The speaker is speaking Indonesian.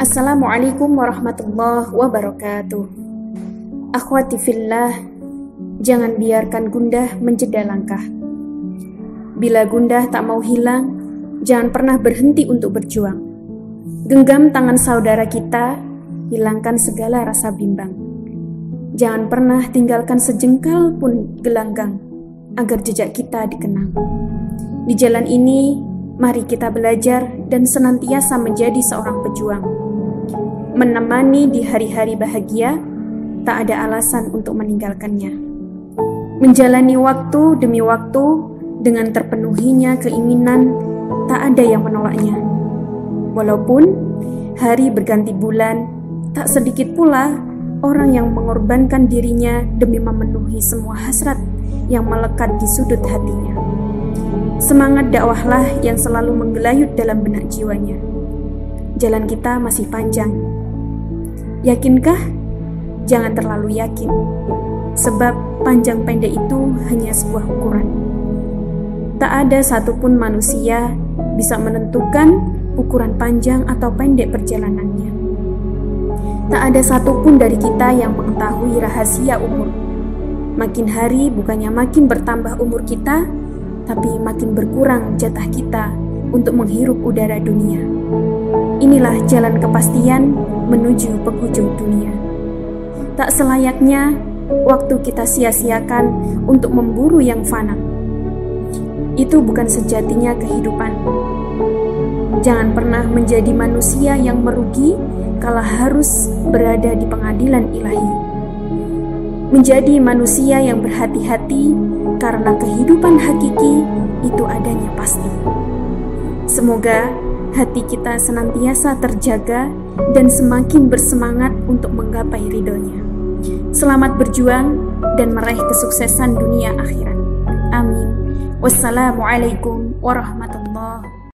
Assalamualaikum warahmatullahi wabarakatuh. Akhwati fillah, jangan biarkan gundah menjeda langkah. Bila gundah tak mau hilang, jangan pernah berhenti untuk berjuang. Genggam tangan saudara kita, hilangkan segala rasa bimbang. Jangan pernah tinggalkan sejengkal pun gelanggang, agar jejak kita dikenang. Di jalan ini, mari kita belajar dan senantiasa menjadi seorang pejuang. Menemani di hari-hari bahagia, tak ada alasan untuk meninggalkannya. Menjalani waktu demi waktu dengan terpenuhinya keinginan, tak ada yang menolaknya. Walaupun hari berganti bulan, tak sedikit pula orang yang mengorbankan dirinya demi memenuhi semua hasrat yang melekat di sudut hatinya. Semangat dakwahlah yang selalu menggelayut dalam benak jiwanya. Jalan kita masih panjang. Yakinkah? Jangan terlalu yakin, sebab panjang pendek itu hanya sebuah ukuran. Tak ada satupun manusia bisa menentukan ukuran panjang atau pendek perjalanannya. Tak ada satupun dari kita yang mengetahui rahasia umur. Makin hari bukannya makin bertambah umur kita, tapi makin berkurang jatah kita untuk menghirup udara dunia. Inilah jalan kepastian menuju penghujung dunia. Tak selayaknya waktu kita sia-siakan untuk memburu yang fana. Itu bukan sejatinya kehidupan. Jangan pernah menjadi manusia yang merugi kalau harus berada di pengadilan ilahi. Menjadi manusia yang berhati-hati karena kehidupan hakiki itu adanya pasti. Semoga hati kita senantiasa terjaga dan semakin bersemangat untuk menggapai ridhonya. Selamat berjuang dan meraih kesuksesan dunia akhirat. Amin. Wassalamualaikum warahmatullahi